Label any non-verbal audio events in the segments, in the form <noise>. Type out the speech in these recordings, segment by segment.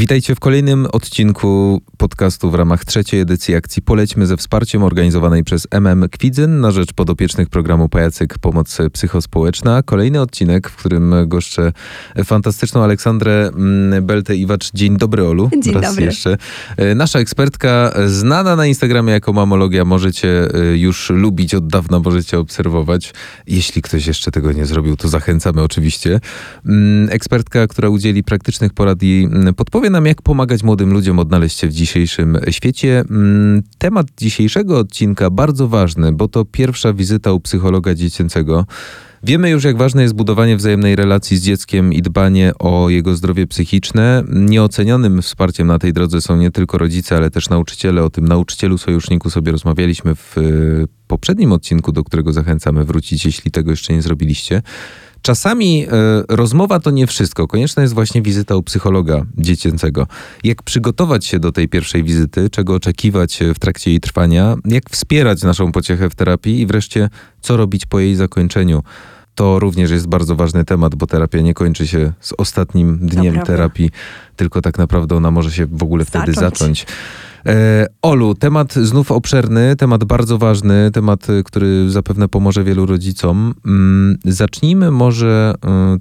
Witajcie w kolejnym odcinku podcastu w ramach trzeciej edycji akcji Polećmy ze wsparciem organizowanej przez MM Kwidzyn na rzecz podopiecznych programu Pajacyk Pomoc Psychospołeczna. Kolejny odcinek, w którym goszczę fantastyczną Aleksandrę mm, Belte-Iwacz. Dzień dobry Olu. Dzień Raz dobry. jeszcze. E, Nasza ekspertka, znana na Instagramie jako Mamologia, możecie e, już lubić od dawna, możecie obserwować. Jeśli ktoś jeszcze tego nie zrobił, to zachęcamy oczywiście. Mm, Ekspertka, która udzieli praktycznych porad i mm, podpowie nam, jak pomagać młodym ludziom odnaleźć się w dzisiejszym świecie. Mm, Temat dzisiejszego odcinka bardzo ważny, bo to pierwsza wizyta u psychologa dziecięcego. Wiemy już, jak ważne jest budowanie wzajemnej relacji z dzieckiem i dbanie o jego zdrowie psychiczne. Nieocenionym wsparciem na tej drodze są nie tylko rodzice, ale też nauczyciele. O tym nauczycielu sojuszniku sobie rozmawialiśmy w poprzednim odcinku, do którego zachęcamy wrócić, jeśli tego jeszcze nie zrobiliście. Czasami e, rozmowa to nie wszystko. Konieczna jest właśnie wizyta u psychologa dziecięcego. Jak przygotować się do tej pierwszej wizyty, czego oczekiwać e, w trakcie jej trwania, jak wspierać naszą pociechę w terapii i wreszcie co robić po jej zakończeniu. To również jest bardzo ważny temat, bo terapia nie kończy się z ostatnim dniem prawda. terapii, tylko tak naprawdę ona może się w ogóle wtedy Zacząć. zacząć. E, Olu, temat znów obszerny, temat bardzo ważny, temat, y, który zapewne pomoże wielu rodzicom. Mm, Zacznijmy może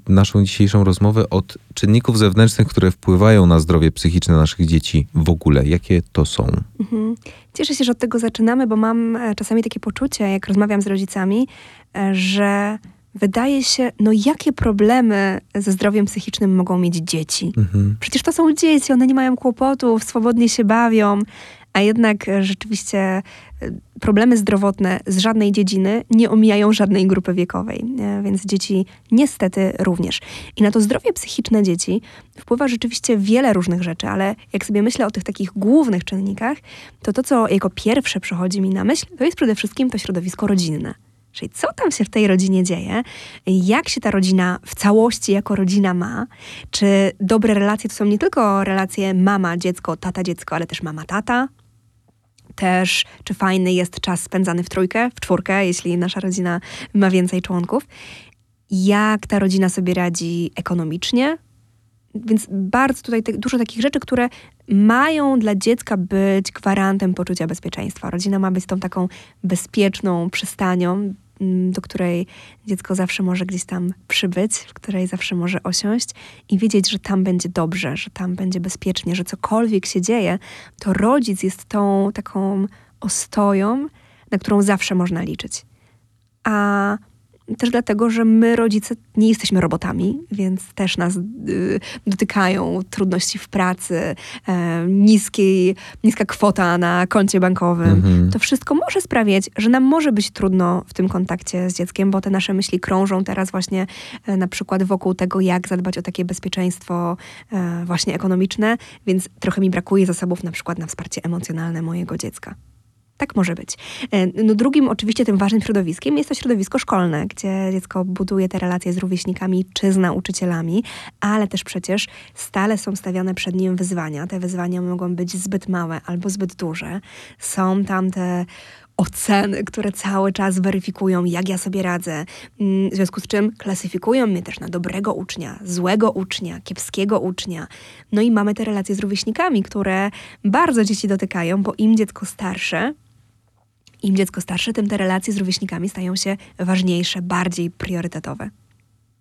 y, naszą dzisiejszą rozmowę od czynników zewnętrznych, które wpływają na zdrowie psychiczne naszych dzieci w ogóle. Jakie to są? Mhm. Cieszę się, że od tego zaczynamy, bo mam e, czasami takie poczucie, jak rozmawiam z rodzicami, e, że wydaje się, no jakie problemy ze zdrowiem psychicznym mogą mieć dzieci. Mhm. Przecież to są dzieci, one nie mają kłopotów, swobodnie się bawią, a jednak e, rzeczywiście e, problemy zdrowotne z żadnej dziedziny nie omijają żadnej grupy wiekowej, e, więc dzieci niestety również. I na to zdrowie psychiczne dzieci wpływa rzeczywiście wiele różnych rzeczy, ale jak sobie myślę o tych takich głównych czynnikach, to to, co jako pierwsze przychodzi mi na myśl, to jest przede wszystkim to środowisko rodzinne. Czyli co tam się w tej rodzinie dzieje, jak się ta rodzina w całości jako rodzina ma, czy dobre relacje to są nie tylko relacje mama, dziecko, tata, dziecko, ale też mama, tata. Też, czy fajny jest czas spędzany w trójkę, w czwórkę, jeśli nasza rodzina ma więcej członków. Jak ta rodzina sobie radzi ekonomicznie, więc bardzo tutaj te, dużo takich rzeczy, które mają dla dziecka być gwarantem poczucia bezpieczeństwa. Rodzina ma być tą taką bezpieczną przystanią, mm, do której dziecko zawsze może gdzieś tam przybyć, w której zawsze może osiąść i wiedzieć, że tam będzie dobrze, że tam będzie bezpiecznie, że cokolwiek się dzieje, to rodzic jest tą taką ostoją, na którą zawsze można liczyć. A też dlatego, że my, rodzice, nie jesteśmy robotami, więc też nas y, dotykają trudności w pracy, e, niskiej, niska kwota na koncie bankowym. Mhm. To wszystko może sprawiać, że nam może być trudno w tym kontakcie z dzieckiem, bo te nasze myśli krążą teraz właśnie e, na przykład wokół tego, jak zadbać o takie bezpieczeństwo e, właśnie ekonomiczne, więc trochę mi brakuje zasobów na przykład na wsparcie emocjonalne mojego dziecka. Tak może być. E, No drugim oczywiście tym ważnym środowiskiem jest to środowisko szkolne, gdzie dziecko buduje te relacje z rówieśnikami czy z nauczycielami, ale też przecież stale są stawiane przed nim wyzwania. Te wyzwania mogą być zbyt małe albo zbyt duże. Są tam te oceny, które cały czas weryfikują, jak ja sobie radzę. Mm, W związku z czym klasyfikują mnie też na dobrego ucznia, złego ucznia, kiepskiego ucznia. No i mamy te relacje z rówieśnikami, które bardzo dzieci dotykają, bo im dziecko starsze, im dziecko starsze, tym te relacje z rówieśnikami stają się ważniejsze, bardziej priorytetowe.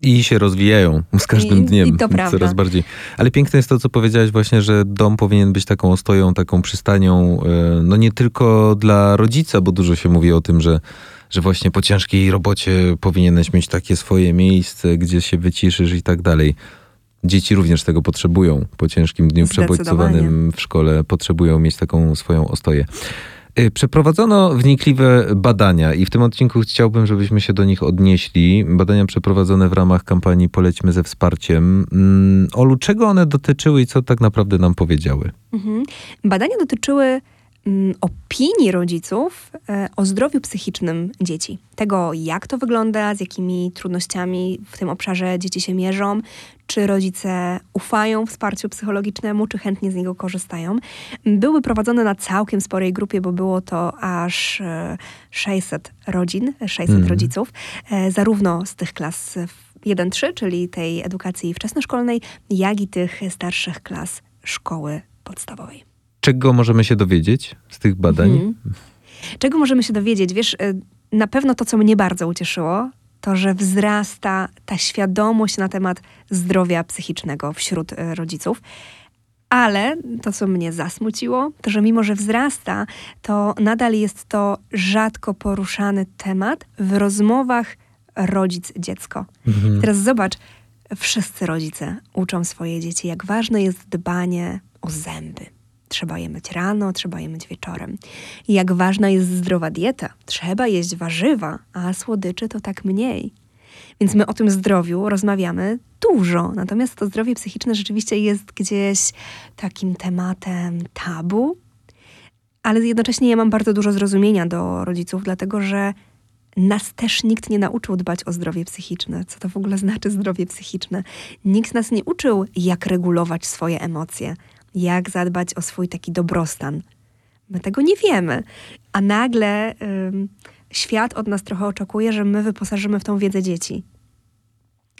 I się rozwijają z każdym I- dniem i to prawda. coraz bardziej. Ale piękne jest to, co powiedziałaś właśnie, że dom powinien być taką ostoją, taką przystanią, e, no nie tylko dla rodzica, bo dużo się mówi o tym, że, że właśnie po ciężkiej robocie powinieneś mieć takie swoje miejsce, gdzie się wyciszysz i tak dalej. Dzieci również tego potrzebują. Po ciężkim dniu przebodźcowanym w szkole potrzebują mieć taką swoją ostoję. Y, Przeprowadzono wnikliwe badania i w tym odcinku chciałbym, żebyśmy się do nich odnieśli. Badania przeprowadzone w ramach kampanii Polećmy ze wsparciem. Mm, Olu, czego one dotyczyły i co tak naprawdę nam powiedziały? Mhm. Badania dotyczyły opinii rodziców e, o zdrowiu psychicznym dzieci. Tego, jak to wygląda, z jakimi trudnościami w tym obszarze dzieci się mierzą, czy rodzice ufają wsparciu psychologicznemu, czy chętnie z niego korzystają. Były prowadzone na całkiem sporej grupie, bo było to aż e, 600 rodzin, 600 Mhm. rodziców, e, zarówno z tych klas 1-3, czyli tej edukacji wczesnoszkolnej, jak i tych starszych klas szkoły podstawowej. Czego możemy się dowiedzieć z tych badań? Mhm. Czego możemy się dowiedzieć? Wiesz, y, na pewno to, co mnie bardzo ucieszyło, to, że wzrasta ta świadomość na temat zdrowia psychicznego wśród y, rodziców. Ale to, co mnie zasmuciło, to, że mimo, że wzrasta, to nadal jest to rzadko poruszany temat w rozmowach rodzic-dziecko. Mhm. Teraz zobacz, wszyscy rodzice uczą swoje dzieci, jak ważne jest dbanie o zęby. Trzeba je myć rano, trzeba je myć wieczorem. I jak ważna jest zdrowa dieta. Trzeba jeść warzywa, a słodyczy to tak mniej. Więc my o tym zdrowiu rozmawiamy dużo. Natomiast to zdrowie psychiczne rzeczywiście jest gdzieś takim tematem tabu. Ale jednocześnie ja mam bardzo dużo zrozumienia do rodziców, dlatego że nas też nikt nie nauczył dbać o zdrowie psychiczne. Co to w ogóle znaczy zdrowie psychiczne? Nikt nas nie uczył, jak regulować swoje emocje, jak zadbać o swój taki dobrostan. My tego nie wiemy. A nagle ym, świat od nas trochę oczekuje, że my wyposażymy w tą wiedzę dzieci.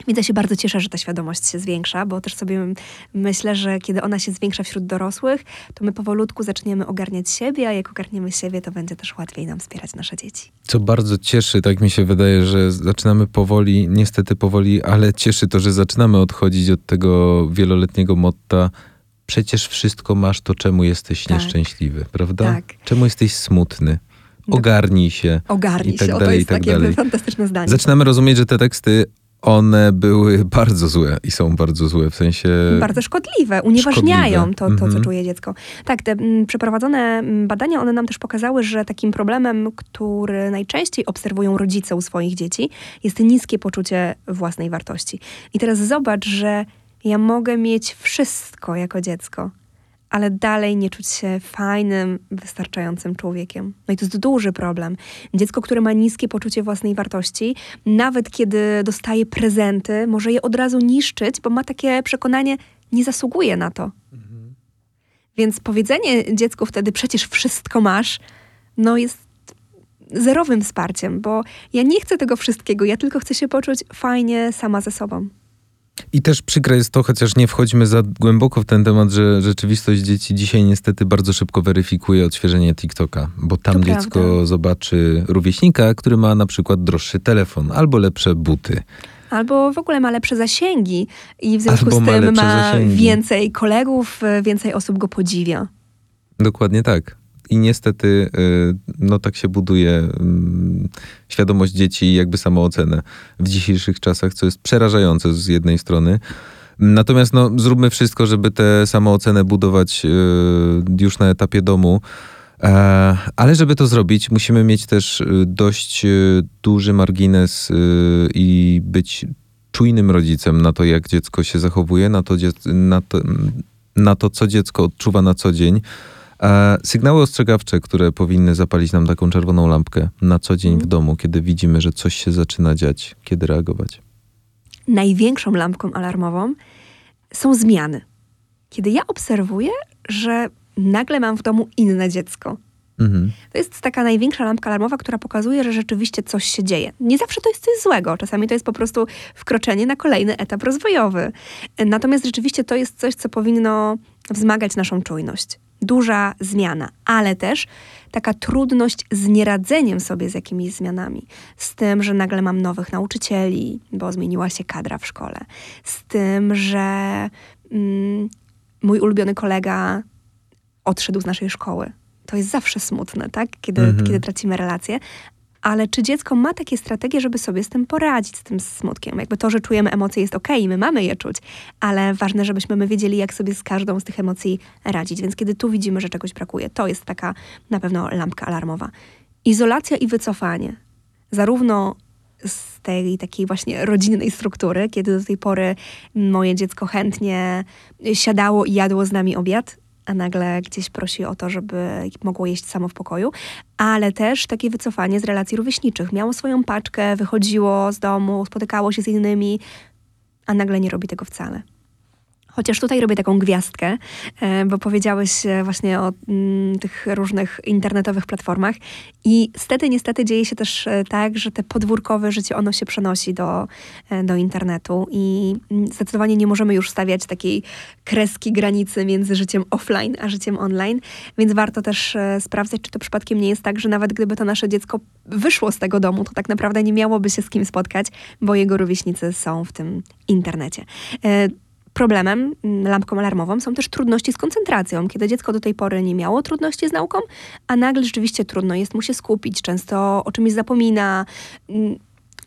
Ja się bardzo cieszę, że ta świadomość się zwiększa, bo też sobie myślę, że kiedy ona się zwiększa wśród dorosłych, to my powolutku zaczniemy ogarniać siebie, a jak ogarniemy siebie, to będzie też łatwiej nam wspierać nasze dzieci. Co bardzo cieszy, tak mi się wydaje, że zaczynamy powoli, niestety powoli, ale cieszy to, że zaczynamy odchodzić od tego wieloletniego motta. Przecież wszystko masz, to czemu jesteś Tak. nieszczęśliwy, prawda? Tak. Czemu jesteś smutny? Dok- Ogarnij się. Ogarnij I tak się, o, to dalej, jest i tak takie dalej. fantastyczne zdanie. Zaczynamy rozumieć, że te teksty, one były bardzo złe i są bardzo złe, w sensie... bardzo szkodliwe, unieważniają Szkodliwe. to, to, co Mhm. czuje dziecko. Tak, te mm, przeprowadzone mm, badania, one nam też pokazały, że takim problemem, który najczęściej obserwują rodzice u swoich dzieci, jest niskie poczucie własnej wartości. I teraz zobacz, że ja mogę mieć wszystko jako dziecko, ale dalej nie czuć się fajnym, wystarczającym człowiekiem. No i to jest duży problem. Dziecko, które ma niskie poczucie własnej wartości, nawet kiedy dostaje prezenty, może je od razu niszczyć, bo ma takie przekonanie, nie zasługuje na to. Więc powiedzenie dziecku wtedy, przecież wszystko masz, no jest zerowym wsparciem, bo ja nie chcę tego wszystkiego, ja tylko chcę się poczuć fajnie sama ze sobą. I też przykre jest to, chociaż nie wchodźmy za głęboko w ten temat, że rzeczywistość dzieci dzisiaj niestety bardzo szybko weryfikuje odświeżenie TikToka, bo tam To dziecko prawda. zobaczy rówieśnika, który ma na przykład droższy telefon albo lepsze buty. Albo w ogóle ma lepsze zasięgi i w związku Albo z ma tym ma zasięgi. więcej kolegów, więcej osób go podziwia. Dokładnie tak. I niestety, y, no tak się buduje mm, świadomość dzieci i jakby samoocenę w dzisiejszych czasach, co jest przerażające z jednej strony. Natomiast no, zróbmy wszystko, żeby tę samoocenę budować y, już na etapie domu. E, Ale żeby to zrobić, musimy mieć też y, dość duży margines i być czujnym rodzicem na to, jak dziecko się zachowuje, na to, na to, na to co dziecko odczuwa na co dzień. E, Sygnały ostrzegawcze, które powinny zapalić nam taką czerwoną lampkę na co dzień w domu, kiedy widzimy, że coś się zaczyna dziać, kiedy reagować. Największą lampką alarmową są zmiany. Kiedy ja obserwuję, że nagle mam w domu inne dziecko. Mhm. To jest taka największa lampka alarmowa, która pokazuje, że rzeczywiście coś się dzieje. Nie zawsze to jest coś złego, czasami to jest po prostu wkroczenie na kolejny etap rozwojowy. Natomiast rzeczywiście to jest coś, co powinno wzmagać naszą czujność. Duża zmiana, ale też taka trudność z nieradzeniem sobie z jakimiś zmianami. Z tym, że nagle mam nowych nauczycieli, bo zmieniła się kadra w szkole. Z tym, że mm, mój ulubiony kolega odszedł z naszej szkoły. To jest zawsze smutne, tak? Kiedy, Mhm. kiedy tracimy relacje. Ale czy dziecko ma takie strategie, żeby sobie z tym poradzić, z tym smutkiem? Jakby to, że czujemy emocje jest okej, my mamy je czuć, ale ważne, żebyśmy my wiedzieli, jak sobie z każdą z tych emocji radzić. Więc kiedy tu widzimy, że czegoś brakuje, to jest taka na pewno lampka alarmowa. Izolacja i wycofanie. Zarówno z tej takiej właśnie rodzinnej struktury, kiedy do tej pory moje dziecko chętnie siadało i jadło z nami obiad, a nagle gdzieś prosi o to, żeby mogło jeść samo w pokoju, ale też takie wycofanie z relacji rówieśniczych. Miało swoją paczkę, wychodziło z domu, spotykało się z innymi, a nagle nie robi tego wcale. Chociaż tutaj robię taką gwiazdkę, e, bo powiedziałeś e, właśnie o mm, tych różnych internetowych platformach i stety, niestety dzieje się też e, tak, że te podwórkowe życie, ono się przenosi do, do internetu i mm, zdecydowanie nie możemy już stawiać takiej kreski granicy między życiem offline a życiem online, więc warto też sprawdzać, czy to przypadkiem nie jest tak, że nawet gdyby to nasze dziecko wyszło z tego domu, to tak naprawdę nie miałoby się z kim spotkać, bo jego rówieśnicy są w tym internecie. Problemem, mm, lampką alarmową, są też trudności z koncentracją. Kiedy dziecko do tej pory nie miało trudności z nauką, a nagle rzeczywiście trudno jest mu się skupić, często o czymś zapomina. Mm,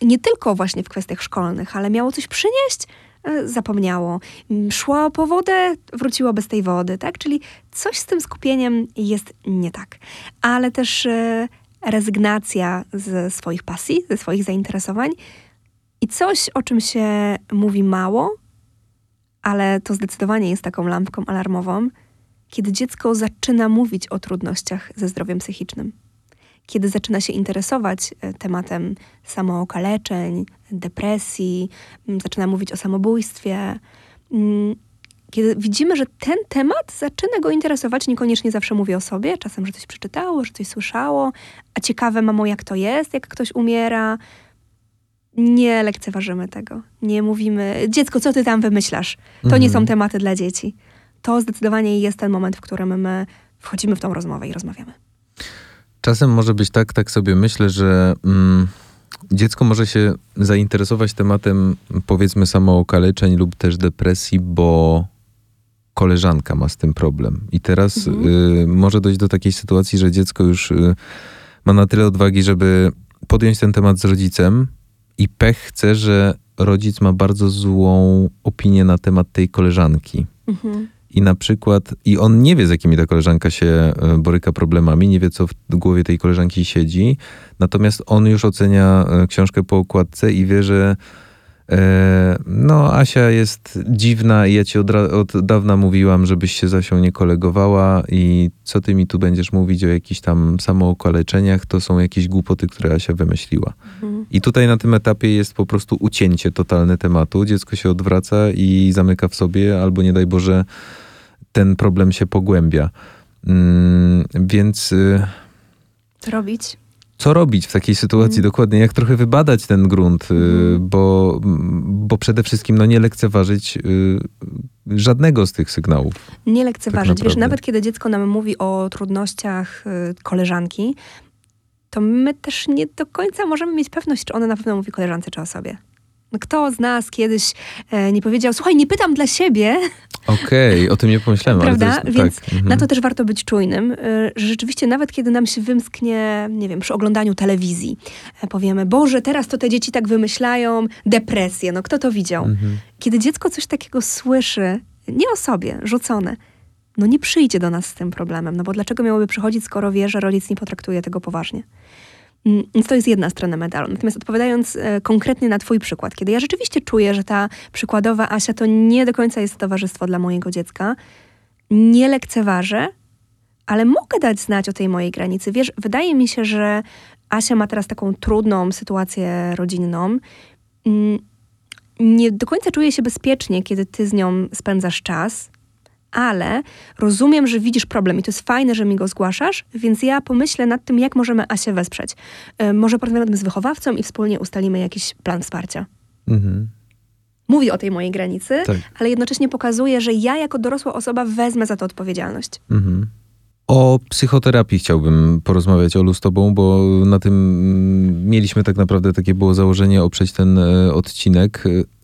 nie tylko właśnie w kwestiach szkolnych, ale miało coś przynieść, e, zapomniało. Mm, szło po wodę, wróciło bez tej wody, tak? Czyli coś z tym skupieniem jest nie tak. Ale też e, rezygnacja ze swoich pasji, ze swoich zainteresowań i coś, o czym się mówi mało, ale to zdecydowanie jest taką lampką alarmową, kiedy dziecko zaczyna mówić o trudnościach ze zdrowiem psychicznym. Kiedy zaczyna się interesować e, tematem samookaleczeń, depresji, zaczyna mówić o samobójstwie. Kiedy widzimy, że ten temat zaczyna go interesować, niekoniecznie zawsze mówi o sobie, czasem, że coś przeczytało, że coś słyszało, a ciekawe, mamo, jak to jest, jak ktoś umiera, nie lekceważymy tego. Nie mówimy, dziecko, co ty tam wymyślasz? To mhm. nie są tematy dla dzieci. To zdecydowanie jest ten moment, w którym my wchodzimy w tą rozmowę i rozmawiamy. Czasem może być tak, tak sobie myślę, że mm, dziecko może się zainteresować tematem powiedzmy samookaleczeń lub też depresji, bo koleżanka ma z tym problem. I teraz mhm. y, może dojść do takiej sytuacji, że dziecko już y, ma na tyle odwagi, żeby podjąć ten temat z rodzicem, i pech chce, że rodzic ma bardzo złą opinię na temat tej koleżanki. Mhm. I na przykład, i on nie wie, z jakimi ta koleżanka się e, boryka problemami, nie wie, co w głowie tej koleżanki siedzi, natomiast on już ocenia e, książkę po okładce i wie, że no, Asia jest dziwna i ja ci od, od, dawna mówiłam, żebyś się z Asią nie kolegowała i co ty mi tu będziesz mówić o jakichś tam samookaleczeniach, to są jakieś głupoty, które Asia wymyśliła. Mhm. I tutaj na tym etapie jest po prostu ucięcie totalne tematu. Dziecko się odwraca i zamyka w sobie, albo nie daj Boże, ten problem się pogłębia. Mm, więc... Y, co robić? Co robić w takiej sytuacji mm. dokładnie, jak trochę wybadać ten grunt, mm. bo, bo przede wszystkim no, nie lekceważyć y, żadnego z tych sygnałów. Nie lekceważyć. Tak Wiesz, nawet kiedy dziecko nam mówi o trudnościach y, koleżanki, to my też nie do końca możemy mieć pewność, czy ona na pewno mówi koleżance czy o sobie. Kto z nas kiedyś e, nie powiedział, słuchaj, nie pytam dla siebie. Okej, okay, o tym nie pomyślałem. Prawda? Jest, tak, Więc tak. na to też warto być czujnym, e, że rzeczywiście nawet kiedy nam się wymsknie, nie wiem, przy oglądaniu telewizji, e, powiemy, Boże, teraz to te dzieci tak wymyślają, depresję, no kto to widział? Mhm. Kiedy dziecko coś takiego słyszy, nie o sobie, rzucone, no nie przyjdzie do nas z tym problemem, no bo dlaczego miałoby przychodzić, skoro wie, że rodzic nie potraktuje tego poważnie? Mm, więc to jest jedna strona medalu. Natomiast odpowiadając e, konkretnie na Twój przykład, kiedy ja rzeczywiście czuję, że ta przykładowa Asia to nie do końca jest towarzystwo dla mojego dziecka, nie lekceważę, ale mogę dać znać o tej mojej granicy. Wiesz, wydaje mi się, że Asia ma teraz taką trudną sytuację rodzinną. Mm, nie do końca czuje się bezpiecznie, kiedy ty z nią spędzasz czas ale rozumiem, że widzisz problem i to jest fajne, że mi go zgłaszasz, więc ja pomyślę nad tym, jak możemy Asię wesprzeć. Y, może porozmawiamy z wychowawcą i wspólnie ustalimy jakiś plan wsparcia. Mhm. Mówi o tej mojej granicy, tak. ale jednocześnie pokazuje, że ja jako dorosła osoba wezmę za to odpowiedzialność. Mhm. O psychoterapii chciałbym porozmawiać, Olu, z tobą, bo na tym mm, mieliśmy tak naprawdę, takie było założenie oprzeć ten e, odcinek.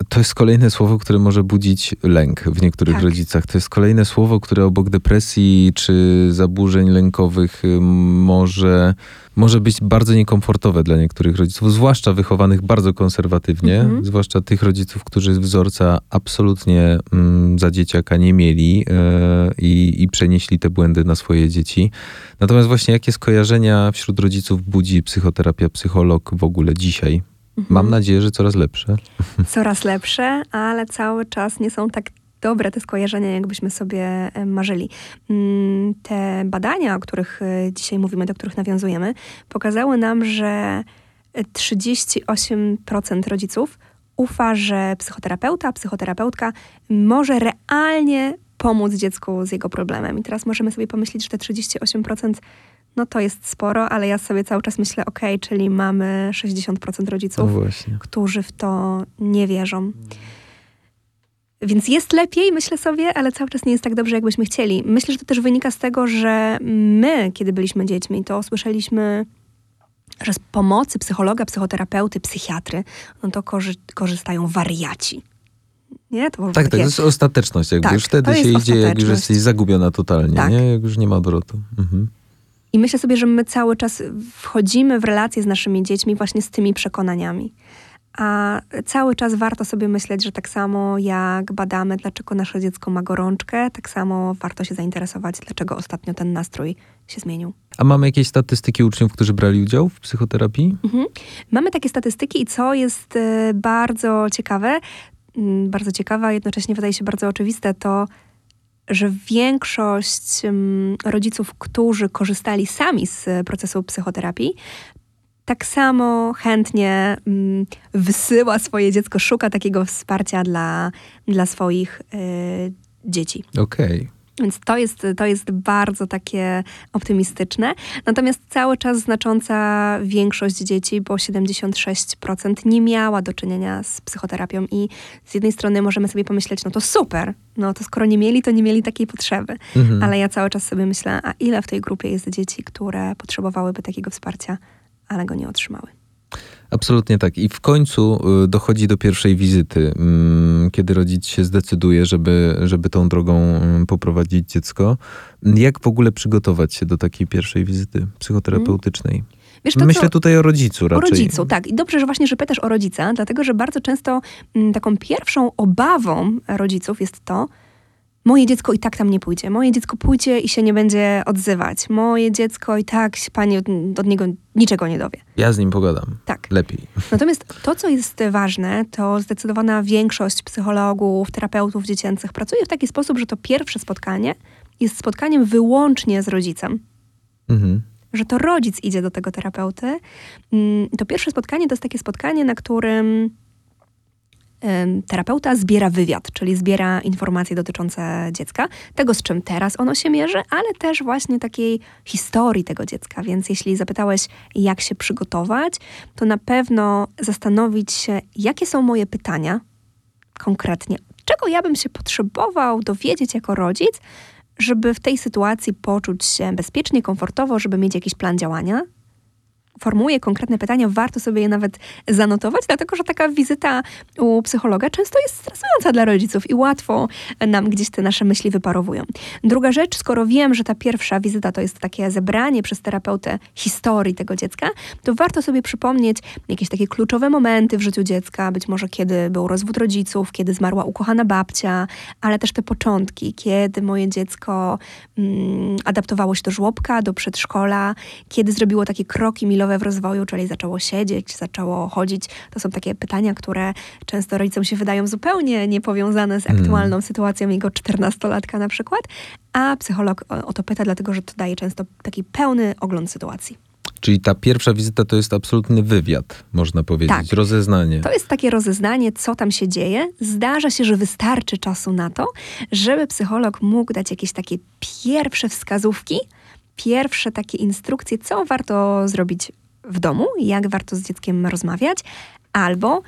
To jest kolejne słowo, które może budzić lęk w niektórych tak. rodzicach. To jest kolejne słowo, które obok depresji czy zaburzeń lękowych y, może może być bardzo niekomfortowe dla niektórych rodziców, zwłaszcza wychowanych bardzo konserwatywnie, mhm. zwłaszcza tych rodziców, którzy wzorca absolutnie mm, za dzieciaka nie mieli e, i, i przenieśli te błędy na swoje dzieci. Natomiast właśnie jakie skojarzenia wśród rodziców budzi psychoterapia, psycholog w ogóle dzisiaj? Mhm. Mam nadzieję, że coraz lepsze. <laughs> Coraz lepsze, ale cały czas nie są tak dobre te skojarzenia, jakbyśmy sobie e, marzyli. Mm, te badania, o których e, dzisiaj mówimy, do których nawiązujemy, pokazały nam, że 38% rodziców ufa, że psychoterapeuta, psychoterapeutka może realnie pomóc dziecku z jego problemem. I teraz możemy sobie pomyśleć, że te 38% no to jest sporo, ale ja sobie cały czas myślę, ok, czyli mamy 60% rodziców, No którzy w to nie wierzą. Więc jest lepiej, myślę sobie, ale cały czas nie jest tak dobrze, jakbyśmy chcieli. Myślę, że to też wynika z tego, że my, kiedy byliśmy dziećmi, to słyszeliśmy, że z pomocy psychologa, psychoterapeuty, psychiatry, no to korzy korzystają wariaci. Nie? To tak, takie... tak, to jest ostateczność. Jakby tak, już wtedy się idzie, jak już jesteś zagubiona totalnie, tak. nie? Jak już nie ma obrotu. Mhm. I myślę sobie, że my cały czas wchodzimy w relacje z naszymi dziećmi właśnie z tymi przekonaniami. A cały czas warto sobie myśleć, że tak samo jak badamy, dlaczego nasze dziecko ma gorączkę, tak samo warto się zainteresować, dlaczego ostatnio ten nastrój się zmienił. A mamy jakieś statystyki uczniów, którzy brali udział w psychoterapii? Mhm. Mamy takie statystyki i co jest e, bardzo ciekawe, bardzo ciekawe, a jednocześnie wydaje się bardzo oczywiste, to że większość mm, rodziców, którzy korzystali sami z procesu psychoterapii, tak samo chętnie mm, wysyła swoje dziecko, szuka takiego wsparcia dla, dla swoich y, dzieci. Okej. Okay. Więc to jest, to jest bardzo takie optymistyczne. Natomiast cały czas znacząca większość dzieci, bo 76% nie miała do czynienia z psychoterapią i z jednej strony możemy sobie pomyśleć, no to super, no to skoro nie mieli, to nie mieli takiej potrzeby. Mhm. Ale ja cały czas sobie myślę, a ile w tej grupie jest dzieci, które potrzebowałyby takiego wsparcia, ale go nie otrzymały. Absolutnie tak. I w końcu y, dochodzi do pierwszej wizyty, mm, kiedy rodzic się zdecyduje, żeby, żeby tą drogą mm, poprowadzić dziecko. Jak w ogóle przygotować się do takiej pierwszej wizyty psychoterapeutycznej? Wiesz, to, Myślę tutaj o rodzicu raczej. O rodzicu, tak. I dobrze, że właśnie, że pytasz o rodzica, dlatego, że bardzo często taką pierwszą obawą rodziców jest to, moje dziecko i tak tam nie pójdzie. Moje dziecko pójdzie i się nie będzie odzywać. Moje dziecko i tak się pani od, od, niego niczego nie dowie. Ja z nim pogadam. Tak. Lepiej. <laughs> Natomiast to, co jest ważne, to zdecydowana większość psychologów, terapeutów dziecięcych pracuje w taki sposób, że to pierwsze spotkanie jest spotkaniem wyłącznie z rodzicem. Mhm. Że to rodzic idzie do tego terapeuty. Mm, to pierwsze spotkanie to jest takie spotkanie, na którym terapeuta zbiera wywiad, czyli zbiera informacje dotyczące dziecka, tego z czym teraz ono się mierzy, ale też właśnie takiej historii tego dziecka. Więc jeśli zapytałeś, jak się przygotować, to na pewno zastanowić się, jakie są moje pytania konkretnie, czego ja bym się potrzebował dowiedzieć jako rodzic, żeby w tej sytuacji poczuć się bezpiecznie, komfortowo, żeby mieć jakiś plan działania, formułuje konkretne pytania, warto sobie je nawet zanotować, dlatego że taka wizyta u psychologa często jest stresująca dla rodziców i łatwo nam gdzieś te nasze myśli wyparowują. Druga rzecz, skoro wiem, że ta pierwsza wizyta to jest takie zebranie przez terapeutę historii tego dziecka, to warto sobie przypomnieć jakieś takie kluczowe momenty w życiu dziecka, być może kiedy był rozwód rodziców, kiedy zmarła ukochana babcia, ale też te początki, kiedy moje dziecko mm, adaptowało się do żłobka, do przedszkola, kiedy zrobiło takie kroki milowe w rozwoju, czyli zaczęło siedzieć, zaczęło chodzić. To są takie pytania, które często rodzicom się wydają zupełnie niepowiązane z hmm. aktualną mm. sytuacją jego czternastolatka na przykład, a psycholog o to pyta, dlatego że to daje często taki pełny ogląd sytuacji. Czyli ta pierwsza wizyta to jest absolutny wywiad, można powiedzieć, tak. rozeznanie. To jest takie rozeznanie, co tam się dzieje. Zdarza się, że wystarczy czasu na to, żeby psycholog mógł dać jakieś takie pierwsze wskazówki, pierwsze takie instrukcje, co warto zrobić w domu, jak warto z dzieckiem rozmawiać, albo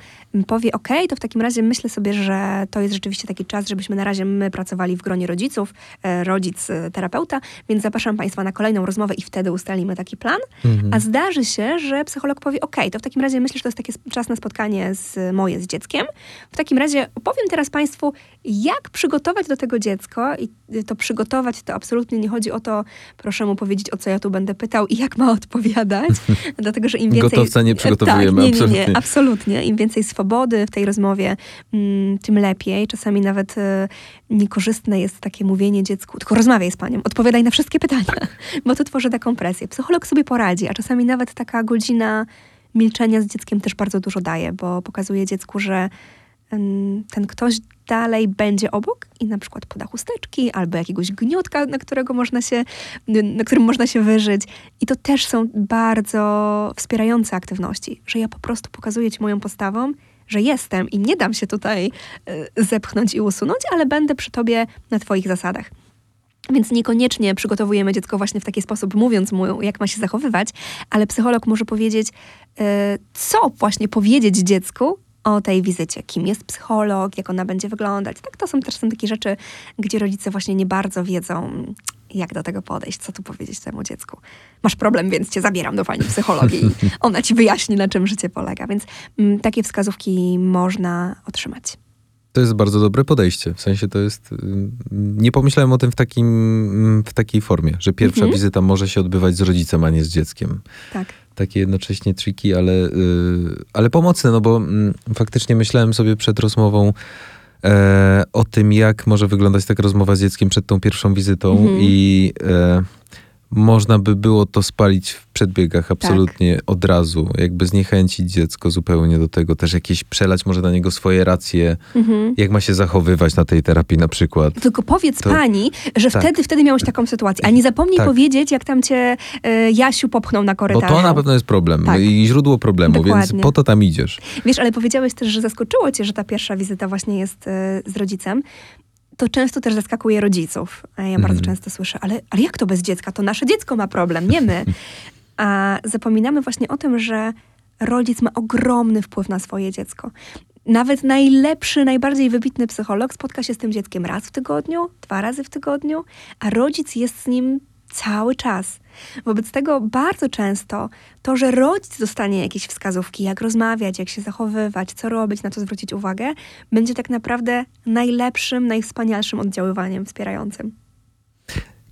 powie, ok, to w takim razie myślę sobie, że to jest rzeczywiście taki czas, żebyśmy na razie my pracowali w gronie rodziców, e, rodzic, e, terapeuta, więc zapraszam Państwa na kolejną rozmowę i wtedy ustalimy taki plan. Mhm. A zdarzy się, że psycholog powie, ok, to w takim razie myślę, że to jest taki czas na spotkanie z moje z dzieckiem. W takim razie opowiem teraz Państwu, jak przygotować do tego dziecko i to przygotować, to absolutnie nie chodzi o to, proszę mu powiedzieć, o co ja tu będę pytał i jak ma odpowiadać, <laughs> dlatego, że im więcej... Gotowca nie przygotowujemy, tak, nie, nie, nie, absolutnie. Im więcej swobody w tej rozmowie, mm, tym lepiej. Czasami nawet e, niekorzystne jest takie mówienie dziecku, tylko rozmawiaj z panią, odpowiadaj na wszystkie pytania, <laughs> bo to tworzy taką presję. Psycholog sobie poradzi, a czasami nawet taka godzina milczenia z dzieckiem też bardzo dużo daje, bo pokazuje dziecku, że ten ktoś dalej będzie obok i na przykład poda chusteczki albo jakiegoś gniotka, na którego można się, na którym można się wyżyć. I to też są bardzo wspierające aktywności, że ja po prostu pokazuję ci moją postawą, że jestem i nie dam się tutaj y, zepchnąć i usunąć, ale będę przy tobie na twoich zasadach. Więc niekoniecznie przygotowujemy dziecko właśnie w taki sposób, mówiąc mu, jak ma się zachowywać, ale psycholog może powiedzieć, y, co właśnie powiedzieć dziecku o tej wizycie. Kim jest psycholog, jak ona będzie wyglądać. Tak, to są też są takie rzeczy, gdzie rodzice właśnie nie bardzo wiedzą, jak do tego podejść, co tu powiedzieć temu dziecku. Masz problem, więc cię zabieram do pani psychologii i <laughs> ona ci wyjaśni, na czym życie polega. Więc mm, takie wskazówki można otrzymać. To jest bardzo dobre podejście. W sensie to jest. y, Nie pomyślałem o tym w, takim, mm, w takiej formie, że pierwsza Mhm. wizyta może się odbywać z rodzicem, a nie z dzieckiem. Tak. Takie jednocześnie tricky, ale, y, ale pomocne, no bo mm, faktycznie myślałem sobie przed rozmową e, o tym, jak może wyglądać taka rozmowa z dzieckiem przed tą pierwszą wizytą Mhm. i e, można by było to spalić w przedbiegach absolutnie od razu, jakby zniechęcić dziecko zupełnie do tego, też jakieś przelać może na niego swoje racje, Mhm. jak ma się zachowywać na tej terapii na przykład. Tylko powiedz To- pani, że tak. wtedy, wtedy miałeś taką sytuację. A nie zapomnij Tak. powiedzieć, jak tam cię e, Jasiu popchnął na Bo korytarzu. to na pewno jest problem Tak. i źródło problemu, więc Dokładnie. po to tam idziesz. Wiesz, ale powiedziałeś też, że zaskoczyło cię, że ta pierwsza wizyta właśnie jest e, z rodzicem. To często też zaskakuje rodziców. A ja bardzo Mhm. często słyszę, ale, ale jak to bez dziecka? To nasze dziecko ma problem, nie my. A zapominamy właśnie o tym, że rodzic ma ogromny wpływ na swoje dziecko. Nawet najlepszy, najbardziej wybitny psycholog spotka się z tym dzieckiem raz w tygodniu, dwa razy w tygodniu, a rodzic jest z nim cały czas. Wobec tego bardzo często to, że rodzic dostanie jakieś wskazówki, jak rozmawiać, jak się zachowywać, co robić, na co zwrócić uwagę, będzie tak naprawdę najlepszym, najwspanialszym oddziaływaniem wspierającym.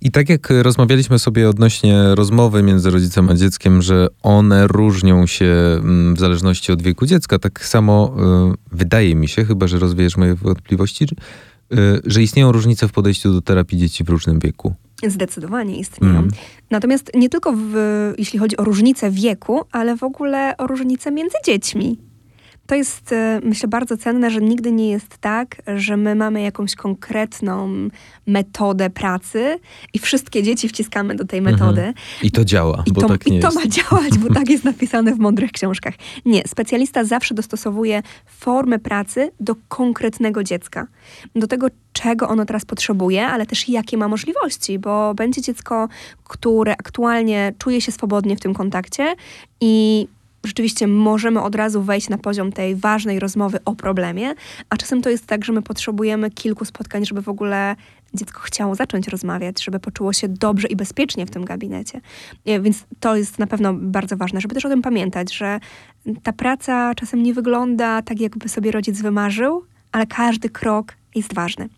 I tak jak rozmawialiśmy sobie odnośnie rozmowy między rodzicem a dzieckiem, że one różnią się mm, w zależności od wieku dziecka, tak samo y, wydaje mi się, chyba że rozwiejesz moje wątpliwości, y, że istnieją różnice w podejściu do terapii dzieci w różnym wieku. Zdecydowanie istnieją. Mm. Natomiast nie tylko w, jeśli chodzi o różnicę wieku, ale w ogóle o różnicę między dziećmi. To jest, e, myślę, bardzo cenne, że nigdy nie jest tak, że my mamy jakąś konkretną metodę pracy i wszystkie dzieci wciskamy do tej metody. I to działa, I bo to, tak nie I to jest. ma działać, bo tak jest napisane w mądrych książkach. Nie, specjalista zawsze dostosowuje formę pracy do konkretnego dziecka. Do tego, czego ono teraz potrzebuje, ale też jakie ma możliwości, bo będzie dziecko, które aktualnie czuje się swobodnie w tym kontakcie i rzeczywiście możemy od razu wejść na poziom tej ważnej rozmowy o problemie, a czasem to jest tak, że my potrzebujemy kilku spotkań, żeby w ogóle dziecko chciało zacząć rozmawiać, żeby poczuło się dobrze i bezpiecznie w tym gabinecie. E, Więc to jest na pewno bardzo ważne, żeby też o tym pamiętać, że ta praca czasem nie wygląda tak, jakby sobie rodzic wymarzył, ale każdy krok jest ważny.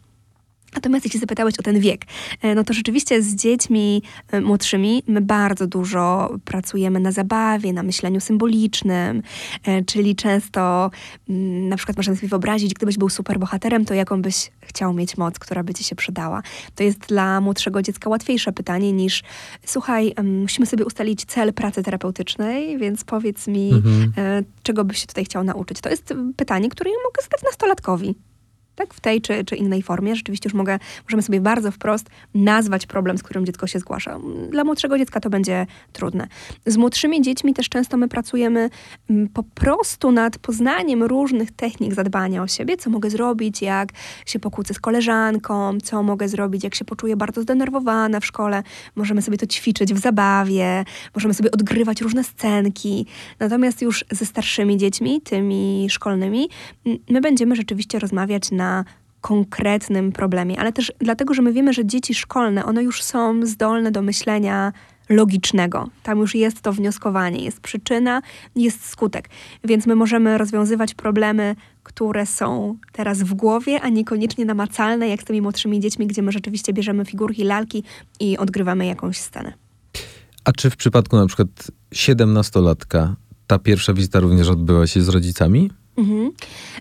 Natomiast jeśli zapytałeś o ten wiek, e, no to rzeczywiście z dziećmi e, młodszymi my bardzo dużo pracujemy na zabawie, na myśleniu symbolicznym, e, czyli często mm, na przykład możemy sobie wyobrazić, gdybyś był superbohaterem, to jaką byś chciał mieć moc, która by ci się przydała. To jest dla młodszego dziecka łatwiejsze pytanie niż słuchaj, musimy sobie ustalić cel pracy terapeutycznej, więc powiedz mi, Mhm. czego byś się tutaj chciał nauczyć. To jest pytanie, które ja mogę zadać nastolatkowi tak, w tej czy, czy innej formie. Rzeczywiście już mogę, możemy sobie bardzo wprost nazwać problem, z którym dziecko się zgłasza. Dla młodszego dziecka to będzie trudne. Z młodszymi dziećmi też często my pracujemy mm, po prostu nad poznaniem różnych technik zadbania o siebie, co mogę zrobić, jak się pokłócę z koleżanką, co mogę zrobić, jak się poczuję bardzo zdenerwowana w szkole. Możemy sobie to ćwiczyć w zabawie, możemy sobie odgrywać różne scenki. Natomiast już ze starszymi dziećmi, tymi szkolnymi, m, my będziemy rzeczywiście rozmawiać na konkretnym problemie, ale też dlatego, że my wiemy, że dzieci szkolne, one już są zdolne do myślenia logicznego. Tam już jest to wnioskowanie, jest przyczyna, jest skutek. Więc my możemy rozwiązywać problemy, które są teraz w głowie, a niekoniecznie namacalne, jak z tymi młodszymi dziećmi, gdzie my rzeczywiście bierzemy figurki, lalki i odgrywamy jakąś scenę. A czy w przypadku na przykład 17-latka ta pierwsza wizyta również odbyła się z rodzicami? Mhm.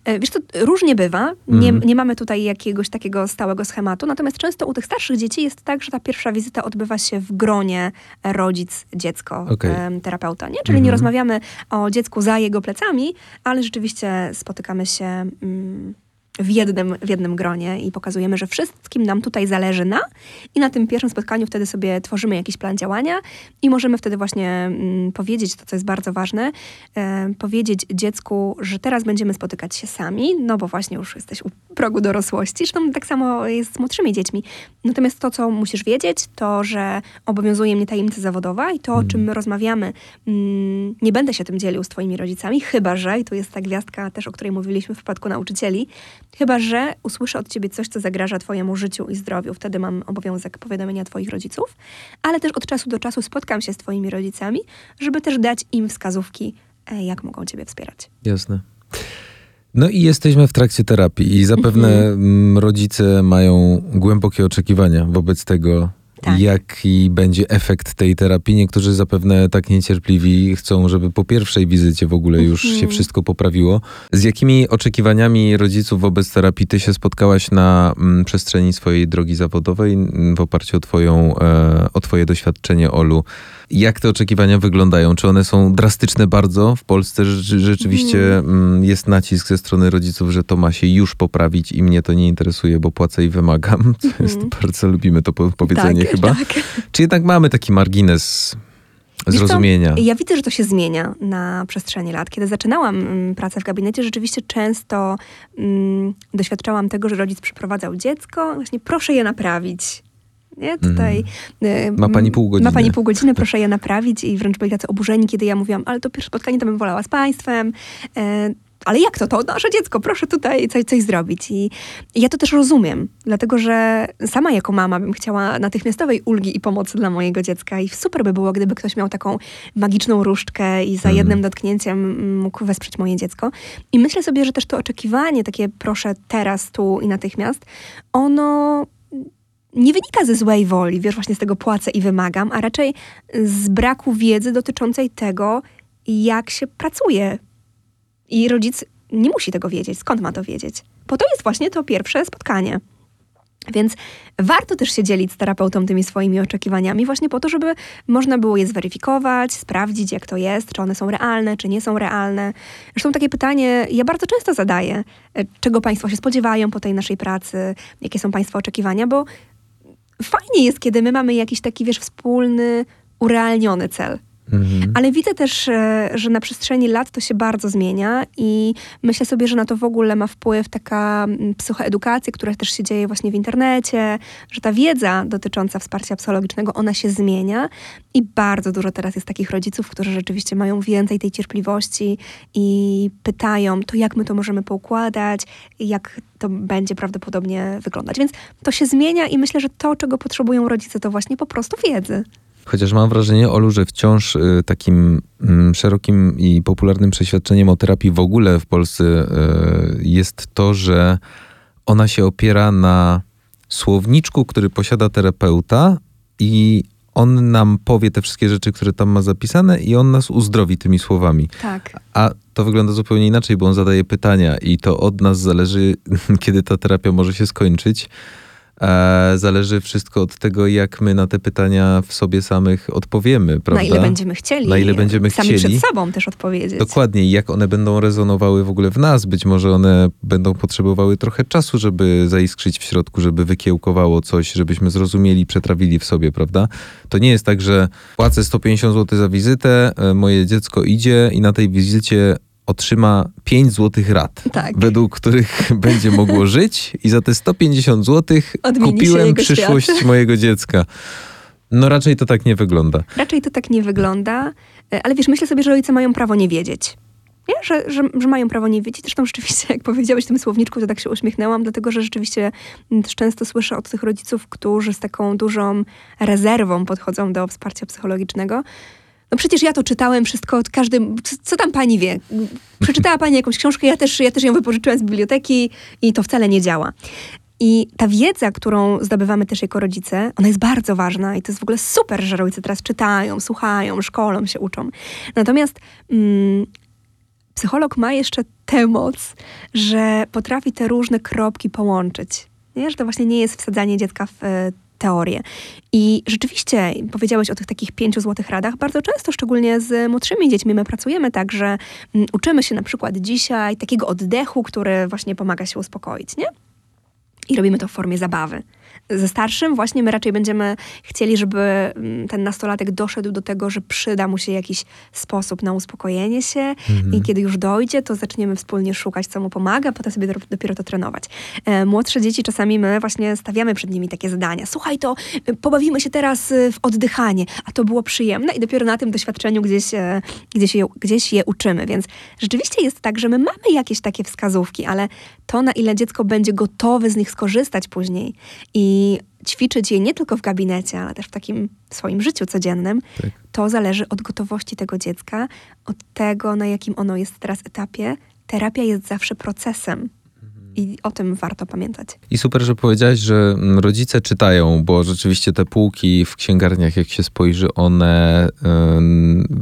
E, Wiesz, to różnie bywa. Nie, Mhm. nie mamy tutaj jakiegoś takiego stałego schematu. Natomiast często u tych starszych dzieci jest tak, że ta pierwsza wizyta odbywa się w gronie rodzic, dziecko, Okej. em, terapeuta. Nie? Czyli nie Mhm. rozmawiamy o dziecku za jego plecami, ale rzeczywiście spotykamy się mm, w jednym, w jednym gronie i pokazujemy, że wszystkim nam tutaj zależy na i na tym pierwszym spotkaniu wtedy sobie tworzymy jakiś plan działania i możemy wtedy właśnie mm, powiedzieć to, co jest bardzo ważne, e, powiedzieć dziecku, że teraz będziemy spotykać się sami, no bo właśnie już jesteś u progu dorosłości, zresztą tak samo jest z młodszymi dziećmi. Natomiast to, co musisz wiedzieć, to, że obowiązuje mnie tajemnica zawodowa i to, o czym my rozmawiamy, mm, nie będę się tym dzielił z twoimi rodzicami, chyba że, i tu jest ta gwiazdka też, o której mówiliśmy w przypadku nauczycieli, Chyba, że usłyszę od ciebie coś, co zagraża twojemu życiu i zdrowiu. Wtedy mam obowiązek powiadomienia twoich rodziców, ale też od czasu do czasu spotkam się z twoimi rodzicami, żeby też dać im wskazówki, e, jak mogą ciebie wspierać. Jasne. No i jesteśmy w trakcie terapii i zapewne mhm. rodzice mają głębokie oczekiwania wobec tego, tak. jaki będzie efekt tej terapii. Niektórzy zapewne tak niecierpliwi chcą, żeby po pierwszej wizycie w ogóle już się mhm. wszystko poprawiło. Z jakimi oczekiwaniami rodziców wobec terapii ty się spotkałaś na m, mm, przestrzeni swojej drogi zawodowej mm, w oparciu o, twoją, e, o twoje doświadczenie, Olu? Jak te oczekiwania wyglądają? Czy one są drastyczne bardzo w Polsce? Rzeczywiście mm. jest nacisk ze strony rodziców, że to ma się już poprawić i mnie to nie interesuje, bo płacę i wymagam. <laughs> To jest mhm. bardzo lubimy to powiedzenie tak, <laughs> chyba. Tak. Czy jednak mamy taki margines zrozumienia. ja widzę, że to się zmienia na przestrzeni lat. Kiedy zaczynałam mm, pracę w gabinecie, rzeczywiście często mm, doświadczałam tego, że rodzic przyprowadzał dziecko, właśnie proszę je naprawić. Nie? Tutaj mm. Ma pani pół godziny. Ma pani pół godziny, <laughs> proszę je naprawić i wręcz byli tacy oburzeni, kiedy ja mówiłam, ale to pierwsze spotkanie to bym wolała z państwem. E, ale jak to? To nasze dziecko, proszę tutaj coś, coś zrobić. I ja to też rozumiem, dlatego że sama jako mama bym chciała natychmiastowej ulgi i pomocy dla mojego dziecka i super by było, gdyby ktoś miał taką magiczną różdżkę i za mm. jednym dotknięciem mógł wesprzeć moje dziecko. I myślę sobie, że też to oczekiwanie, takie proszę teraz, tu i natychmiast, ono nie wynika ze złej woli, wiesz, właśnie z tego płacę i wymagam, a raczej z braku wiedzy dotyczącej tego, jak się pracuje i rodzic nie musi tego wiedzieć. Skąd ma to wiedzieć? Po to jest właśnie to pierwsze spotkanie. Więc warto też się dzielić z terapeutą tymi swoimi oczekiwaniami, właśnie po to, żeby można było je zweryfikować, sprawdzić, jak to jest, czy one są realne, czy nie są realne. Zresztą takie pytanie ja bardzo często zadaję, e, czego Państwo się spodziewają po tej naszej pracy, jakie są Państwa oczekiwania, bo fajnie jest, kiedy my mamy jakiś taki, wiesz, wspólny, urealniony cel. Mhm. Ale widzę też, e, że na przestrzeni lat to się bardzo zmienia i myślę sobie, że na to w ogóle ma wpływ taka psychoedukacja, która też się dzieje właśnie w internecie, że ta wiedza dotycząca wsparcia psychologicznego, ona się zmienia i bardzo dużo teraz jest takich rodziców, którzy rzeczywiście mają więcej tej cierpliwości i pytają, to jak my to możemy poukładać, jak to będzie prawdopodobnie wyglądać. Więc to się zmienia i myślę, że to, czego potrzebują rodzice, to właśnie po prostu wiedzy. Chociaż mam wrażenie, Olu, że wciąż y, takim mm, szerokim i popularnym przeświadczeniem o terapii w ogóle w Polsce y, jest to, że ona się opiera na słowniczku, który posiada terapeuta i on nam powie te wszystkie rzeczy, które tam ma zapisane i on nas uzdrowi tymi słowami. Tak. A to wygląda zupełnie inaczej, bo on zadaje pytania i to od nas zależy, <laughs> kiedy ta terapia może się skończyć. E, zależy wszystko od tego, jak my na te pytania w sobie samych odpowiemy, prawda? Na ile będziemy chcieli. Na ile będziemy sami chcieli. przed sobą też odpowiedzieć. Dokładnie. Jak one będą rezonowały w ogóle w nas. Być może one będą potrzebowały trochę czasu, żeby zaiskrzyć w środku, żeby wykiełkowało coś, żebyśmy zrozumieli, przetrawili w sobie, prawda? To nie jest tak, że płacę 150 zł za wizytę, e, moje dziecko idzie i na tej wizycie otrzyma 5 złotych rat, tak. według których <laughs> będzie mogło żyć i za te 150 złotych kupiłem przyszłość świat. mojego dziecka. No raczej to tak nie wygląda. Raczej to tak nie wygląda, e, ale wiesz, myślę sobie, że rodzice mają prawo nie wiedzieć. Nie? Że, że, że mają prawo nie wiedzieć. Zresztą rzeczywiście, jak powiedziałeś w tym słowniczku, to tak się uśmiechnęłam, dlatego że rzeczywiście też często słyszę od tych rodziców, którzy z taką dużą rezerwą podchodzą do wsparcia psychologicznego, no przecież ja to czytałem wszystko, każdy, co tam pani wie? Przeczytała pani jakąś książkę, ja też, ja też ją wypożyczyłem z biblioteki i to wcale nie działa. I ta wiedza, którą zdobywamy też jako rodzice, ona jest bardzo ważna i to jest w ogóle super, że rodzice teraz czytają, słuchają, szkolą się, uczą. Natomiast mm, psycholog ma jeszcze tę moc, że potrafi te różne kropki połączyć. Nie? Że to właśnie nie jest wsadzanie dziecka w teorię. I rzeczywiście powiedziałeś o tych takich pięciu złotych radach. Bardzo często, szczególnie z młodszymi dziećmi, my pracujemy tak, że mm, uczymy się na przykład dzisiaj takiego oddechu, który właśnie pomaga się uspokoić, nie? I robimy to w formie zabawy ze starszym właśnie my raczej będziemy chcieli, żeby mm, ten nastolatek doszedł do tego, że przyda mu się jakiś sposób na uspokojenie się mhm. i kiedy już dojdzie, to zaczniemy wspólnie szukać, co mu pomaga, potem sobie dopiero to trenować. E, młodsze dzieci czasami my właśnie stawiamy przed nimi takie zadania. Słuchaj, to y, pobawimy się teraz y, w oddychanie, a to było przyjemne i dopiero na tym doświadczeniu gdzieś, e, gdzieś, je, gdzieś je uczymy. Więc rzeczywiście jest tak, że my mamy jakieś takie wskazówki, ale to, na ile dziecko będzie gotowe z nich skorzystać później i ćwiczyć je nie tylko w gabinecie, ale też w takim swoim życiu codziennym, tak. to zależy od gotowości tego dziecka, od tego, na jakim ono jest teraz etapie. Terapia jest zawsze procesem. I o tym warto pamiętać. I super, że powiedziałaś, że rodzice czytają, bo rzeczywiście te półki w księgarniach, jak się spojrzy, one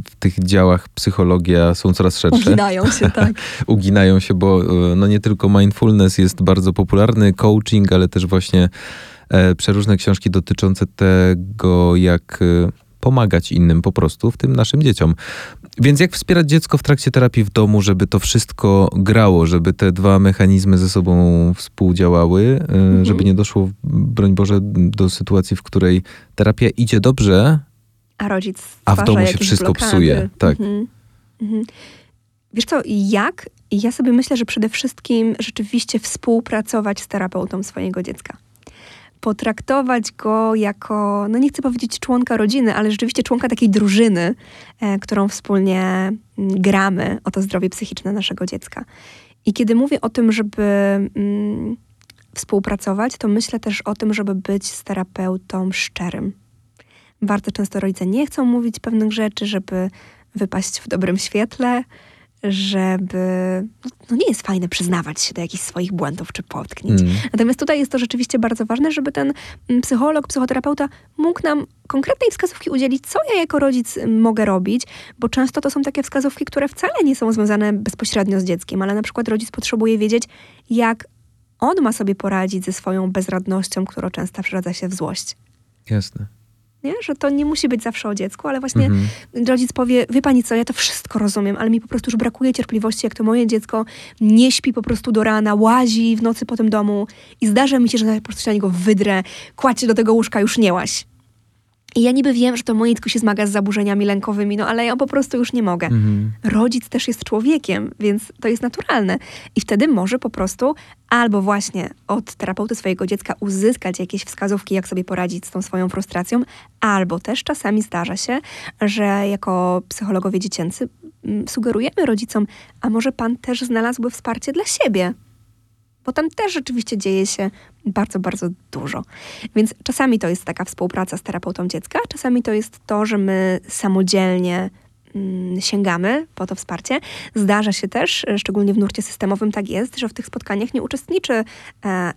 w tych działach psychologia są coraz szersze. Uginają się, <laughs> tak. Uginają się, bo e, no nie tylko mindfulness jest bardzo popularny, coaching, ale też właśnie E, przeróżne książki dotyczące tego, jak e, pomagać innym po prostu, w tym naszym dzieciom. Więc jak wspierać dziecko w trakcie terapii w domu, żeby to wszystko grało, żeby te dwa mechanizmy ze sobą współdziałały, e, mhm. żeby nie doszło, broń Boże, do sytuacji, w której terapia idzie dobrze, a rodzic a w domu się wszystko blokady. psuje. Tak. Mhm. Mhm. Wiesz co, jak? Ja sobie myślę, że przede wszystkim rzeczywiście współpracować z terapeutą swojego dziecka potraktować go jako, no nie chcę powiedzieć członka rodziny, ale rzeczywiście członka takiej drużyny, e, którą wspólnie mm, gramy o to zdrowie psychiczne naszego dziecka. I kiedy mówię o tym, żeby mm, współpracować, to myślę też o tym, żeby być z terapeutą szczerym. Bardzo często rodzice nie chcą mówić pewnych rzeczy, żeby wypaść w dobrym świetle, żeby. No, nie jest fajne przyznawać się do jakichś swoich błędów czy potknięć. Mm. Natomiast tutaj jest to rzeczywiście bardzo ważne, żeby ten mm, psycholog, psychoterapeuta mógł nam konkretnej wskazówki udzielić, co ja jako rodzic mogę robić, bo często to są takie wskazówki, które wcale nie są związane bezpośrednio z dzieckiem, ale na przykład rodzic potrzebuje wiedzieć, jak on ma sobie poradzić ze swoją bezradnością, która często przeradza się w złość. Jasne nie? że to nie musi być zawsze o dziecku, ale właśnie mhm. rodzic powie, wie pani co, ja to wszystko rozumiem, ale mi po prostu już brakuje cierpliwości, jak to moje dziecko nie śpi po prostu do rana, łazi w nocy po tym domu i zdarza mi się, że po prostu się na niego wydrę, kładź do tego łóżka, już nie łaź. I ja niby wiem, że to moje dziecko się zmaga z zaburzeniami lękowymi, no ale ja po prostu już nie mogę. Mhm. Rodzic też jest człowiekiem, więc to jest naturalne. I wtedy może po prostu albo właśnie od terapeuty swojego dziecka uzyskać jakieś wskazówki, jak sobie poradzić z tą swoją frustracją, albo też czasami zdarza się, że jako psychologowie dziecięcy mm, sugerujemy rodzicom, a może pan też znalazłby wsparcie dla siebie bo tam też rzeczywiście dzieje się bardzo, bardzo dużo. Więc czasami to jest taka współpraca z terapeutą dziecka, czasami to jest to, że my samodzielnie mm, sięgamy po to wsparcie. Zdarza się też, szczególnie w nurcie systemowym tak jest, że w tych spotkaniach nie uczestniczy e,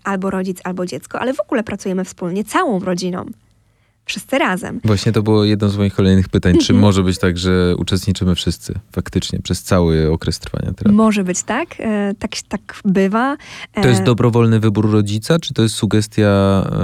albo rodzic, albo dziecko, ale w ogóle pracujemy wspólnie, całą rodziną wszyscy razem. Właśnie to było jedno z moich kolejnych pytań. Czy mhm. może być tak, że uczestniczymy wszyscy faktycznie przez cały okres trwania terapii? Może być tak. E, tak, tak bywa. To jest e, dobrowolny wybór rodzica, czy to jest sugestia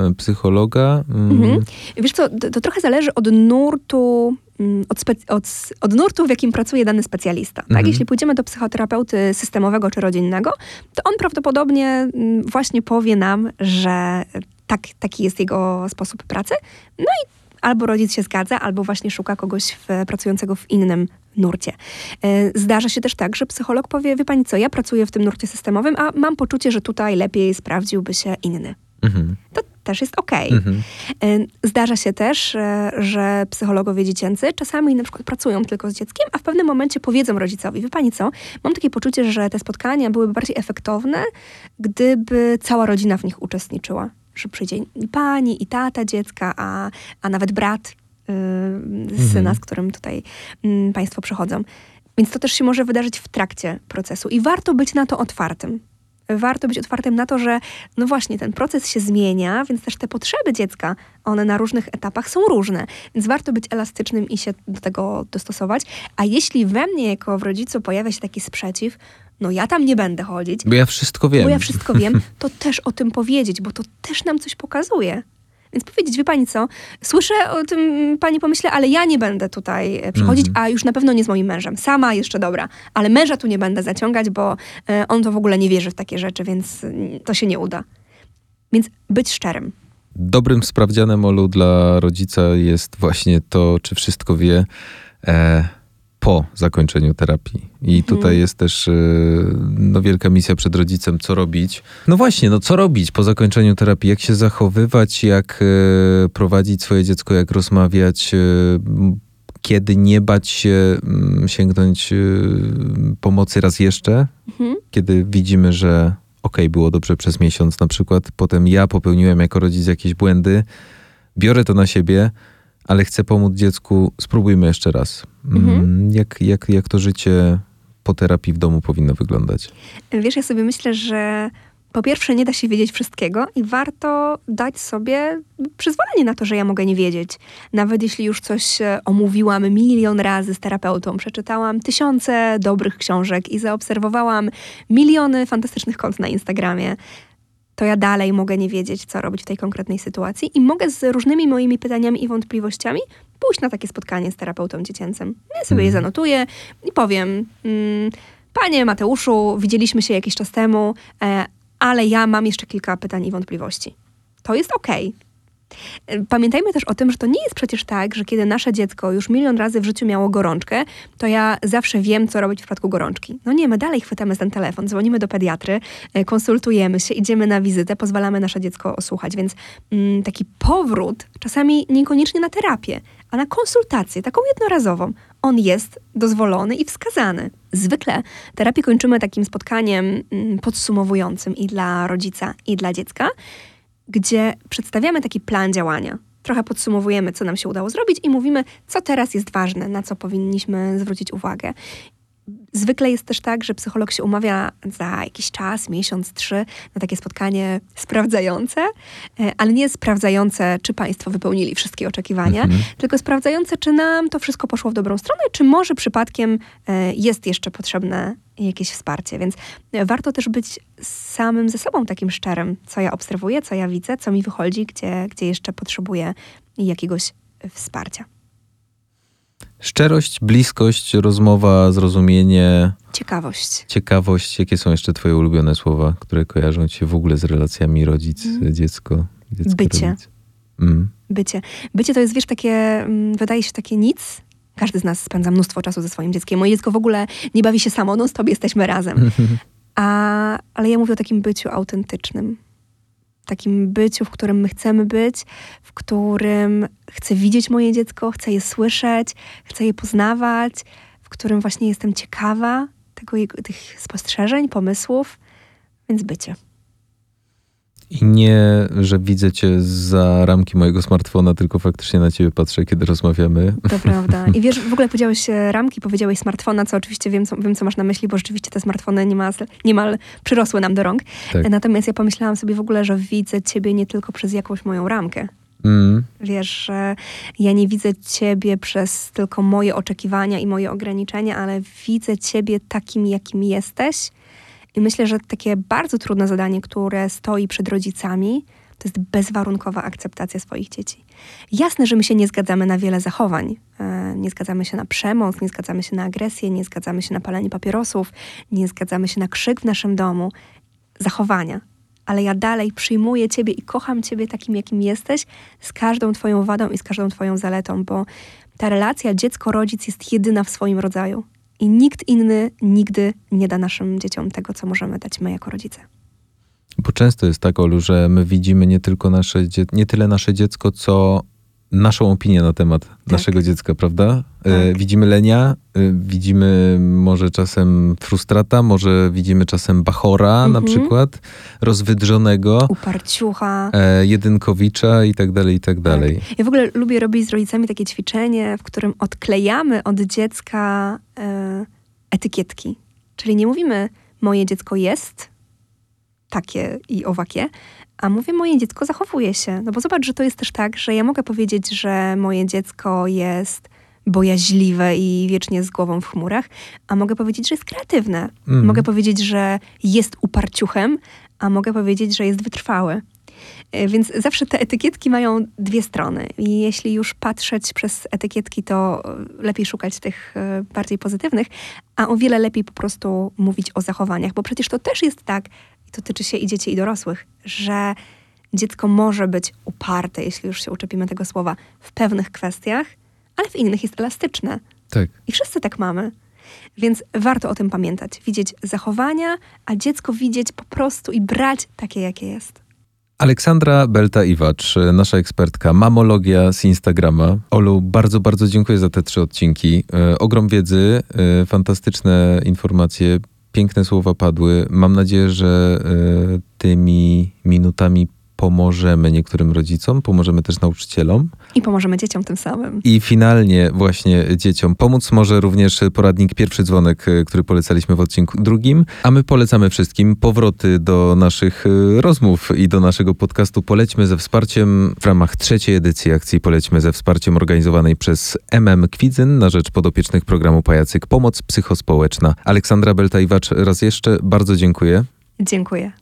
e, psychologa? Mm. Mhm. Wiesz co, to, to, trochę zależy od nurtu mm, od, od, od, nurtu, w jakim pracuje dany specjalista. Tak? Mhm. Jeśli pójdziemy do psychoterapeuty systemowego czy rodzinnego, to on prawdopodobnie mm, właśnie powie nam, że tak, taki jest jego sposób pracy. No i albo rodzic się zgadza, albo właśnie szuka kogoś w, pracującego w innym nurcie. E, zdarza się też tak, że psycholog powie, wie pani co, ja pracuję w tym nurcie systemowym, a mam poczucie, że tutaj lepiej sprawdziłby się inny. Mhm. To też jest okej. Okay. Mhm. E, zdarza się też, e, że psychologowie dziecięcy czasami na przykład pracują tylko z dzieckiem, a w pewnym momencie powiedzą rodzicowi, wie pani co, mam takie poczucie, że te spotkania byłyby bardziej efektowne, gdyby cała rodzina w nich uczestniczyła że przyjdzie pani, i tata dziecka, a, a nawet brat yy, syna, mhm. z którym tutaj yy, państwo przychodzą. Więc to też się może wydarzyć w trakcie procesu i warto być na to otwartym. Warto być otwartym na to, że no właśnie ten proces się zmienia, więc też te potrzeby dziecka, one na różnych etapach są różne. Więc warto być elastycznym i się do tego dostosować. A jeśli we mnie jako w rodzicu pojawia się taki sprzeciw, no ja tam nie będę chodzić. Bo ja wszystko wiem. Bo ja wszystko wiem, <laughs> to też o tym powiedzieć, bo to też nam coś pokazuje. Więc powiedzieć, wie pani co, słyszę o tym, pani pomyśle, ale ja nie będę tutaj e, przychodzić, Mhm. a już na pewno nie z moim mężem. Sama jeszcze dobra, ale męża tu nie będę zaciągać, bo e, on to w ogóle nie wierzy w takie rzeczy, więc mm, to się nie uda. Więc być szczerym. Dobrym sprawdzianem Olu dla rodzica jest właśnie to, czy wszystko wie e, po zakończeniu terapii. I Mhm. tutaj jest też e, no, wielka misja przed rodzicem, co robić. No właśnie, no co robić po zakończeniu terapii? Jak się zachowywać, jak e, prowadzić swoje dziecko, jak rozmawiać, e, kiedy nie bać się sięgnąć pomocy raz jeszcze, Mhm. kiedy widzimy, że okej, było dobrze przez miesiąc na przykład, potem ja popełniłem jako rodzic jakieś błędy, biorę to na siebie, ale chcę pomóc dziecku, spróbujmy jeszcze raz. Mm, Mhm. Jak, jak, jak to życie po terapii w domu powinno wyglądać? Wiesz, ja sobie myślę, że po pierwsze nie da się wiedzieć wszystkiego i warto dać sobie przyzwolenie na to, że ja mogę nie wiedzieć. Nawet jeśli już coś e, omówiłam milion razy z terapeutą, przeczytałam tysiące dobrych książek i zaobserwowałam miliony fantastycznych kont na Instagramie, to ja dalej mogę nie wiedzieć, co robić w tej konkretnej sytuacji i mogę z różnymi moimi pytaniami i wątpliwościami pójść na takie spotkanie z terapeutą dziecięcym. Ja sobie je Mhm. zanotuję i powiem, mm, panie Mateuszu, widzieliśmy się jakiś czas temu, e, ale ja mam jeszcze kilka pytań i wątpliwości. To jest okej. E, Pamiętajmy też o tym, że to nie jest przecież tak, że kiedy nasze dziecko już milion razy w życiu miało gorączkę, to ja zawsze wiem, co robić w przypadku gorączki. No nie, my dalej chwytamy ten telefon, dzwonimy do pediatry, e, konsultujemy się, idziemy na wizytę, pozwalamy nasze dziecko osłuchać, więc mm, taki powrót, czasami niekoniecznie na terapię, a na konsultację, taką jednorazową, on jest dozwolony i wskazany. Zwykle terapię kończymy takim spotkaniem mm, podsumowującym i dla rodzica, i dla dziecka, gdzie przedstawiamy taki plan działania. Trochę podsumowujemy, co nam się udało zrobić i mówimy, co teraz jest ważne, na co powinniśmy zwrócić uwagę. Zwykle jest też tak, że psycholog się umawia za jakiś czas, miesiąc, trzy, na takie spotkanie sprawdzające, e, ale nie sprawdzające, czy Państwo wypełnili wszystkie oczekiwania, Mhm. tylko sprawdzające, czy nam to wszystko poszło w dobrą stronę, czy może przypadkiem e, jest jeszcze potrzebne jakieś wsparcie. Więc warto też być samym ze sobą takim szczerym, co ja obserwuję, co ja widzę, co mi wychodzi, gdzie, gdzie jeszcze potrzebuję jakiegoś wsparcia. Szczerość, bliskość, rozmowa, zrozumienie, Ciekawość. ciekawość. Jakie są jeszcze twoje ulubione słowa, które kojarzą ci się w ogóle z relacjami rodzic-dziecko? dziecko, Bycie. rodzic? Mm. Bycie. Bycie to jest, wiesz, takie, mm, wydaje się takie nic. Każdy z nas spędza mnóstwo czasu ze swoim dzieckiem. Moje dziecko w ogóle nie bawi się samo, non stop jesteśmy razem. <laughs> A, ale ja mówię o takim byciu autentycznym. Takim byciu, w którym my chcemy być, w którym chcę widzieć moje dziecko, chcę je słyszeć, chcę je poznawać, w którym właśnie jestem ciekawa tego, tych spostrzeżeń, pomysłów. Więc bycie. I nie, że widzę cię za ramki mojego smartfona, tylko faktycznie na ciebie patrzę, kiedy rozmawiamy. To <laughs> prawda. I wiesz, w ogóle powiedziałeś e, ramki, powiedziałeś smartfona, co oczywiście wiem co, wiem, co masz na myśli, bo rzeczywiście te smartfony niemal, niemal przyrosły nam do rąk. Tak. Natomiast ja pomyślałam sobie w ogóle, że widzę ciebie nie tylko przez jakąś moją ramkę. Mm. Wiesz, że ja nie widzę ciebie przez tylko moje oczekiwania i moje ograniczenia, ale widzę ciebie takim, jakim jesteś. I myślę, że takie bardzo trudne zadanie, które stoi przed rodzicami, to jest bezwarunkowa akceptacja swoich dzieci. Jasne, że my się nie zgadzamy na wiele zachowań. E, Nie zgadzamy się na przemoc, nie zgadzamy się na agresję, nie zgadzamy się na palenie papierosów, nie zgadzamy się na krzyk w naszym domu. Zachowania. Ale ja dalej przyjmuję Ciebie i kocham Ciebie takim, jakim jesteś, z każdą Twoją wadą i z każdą Twoją zaletą, bo ta relacja dziecko-rodzic jest jedyna w swoim rodzaju. I nikt inny nigdy nie da naszym dzieciom tego, co możemy dać my jako rodzice. Bo często jest tak, Olu, że my widzimy nie tylko nasze, nie tyle nasze dziecko, co naszą opinię na temat naszego dziecka, prawda? E, Tak. widzimy lenia, e, widzimy może czasem frustrata, może widzimy czasem bachora na Mhm. przykład, rozwydrzonego, Uparciucha. e, jedynkowicza i tak dalej, i tak dalej. Ja w ogóle lubię robić z rodzicami takie ćwiczenie, w którym odklejamy od dziecka e, etykietki. Czyli nie mówimy, moje dziecko jest takie i owakie, a mówię, moje dziecko zachowuje się. No bo zobacz, że to jest też tak, że ja mogę powiedzieć, że moje dziecko jest bojaźliwe i wiecznie z głową w chmurach, a mogę powiedzieć, że jest kreatywne. Mhm. Mogę powiedzieć, że jest uparciuchem, a mogę powiedzieć, że jest wytrwały. E, Więc zawsze te etykietki mają dwie strony. I jeśli już patrzeć przez etykietki, to e, lepiej szukać tych e, bardziej pozytywnych, a o wiele lepiej po prostu mówić o zachowaniach, bo przecież to też jest tak, i to tyczy się i dzieci, i dorosłych, że dziecko może być uparte, jeśli już się uczepimy tego słowa, w pewnych kwestiach, ale w innych jest elastyczne. Tak. I wszyscy tak mamy. Więc warto o tym pamiętać. Widzieć zachowania, a dziecko widzieć po prostu i brać takie, jakie jest. Aleksandra Belta-Iwacz, nasza ekspertka, mamologia z Instagrama. Olu, bardzo, bardzo dziękuję za te trzy odcinki. E, ogrom wiedzy, e, fantastyczne informacje, piękne słowa padły. Mam nadzieję, że e, tymi minutami pomożemy niektórym rodzicom, pomożemy też nauczycielom. I pomożemy dzieciom tym samym. I finalnie właśnie dzieciom pomóc może również poradnik Pierwszy Dzwonek, e, który polecaliśmy w odcinku drugim, a my polecamy wszystkim powroty do naszych e, rozmów i do naszego podcastu Polećmy ze wsparciem w ramach trzeciej edycji akcji Polećmy ze wsparciem organizowanej przez MM Kwidzyn na rzecz podopiecznych programu Pajacyk Pomoc Psychospołeczna. Aleksandra Beltajwacz raz jeszcze bardzo dziękuję. Dziękuję.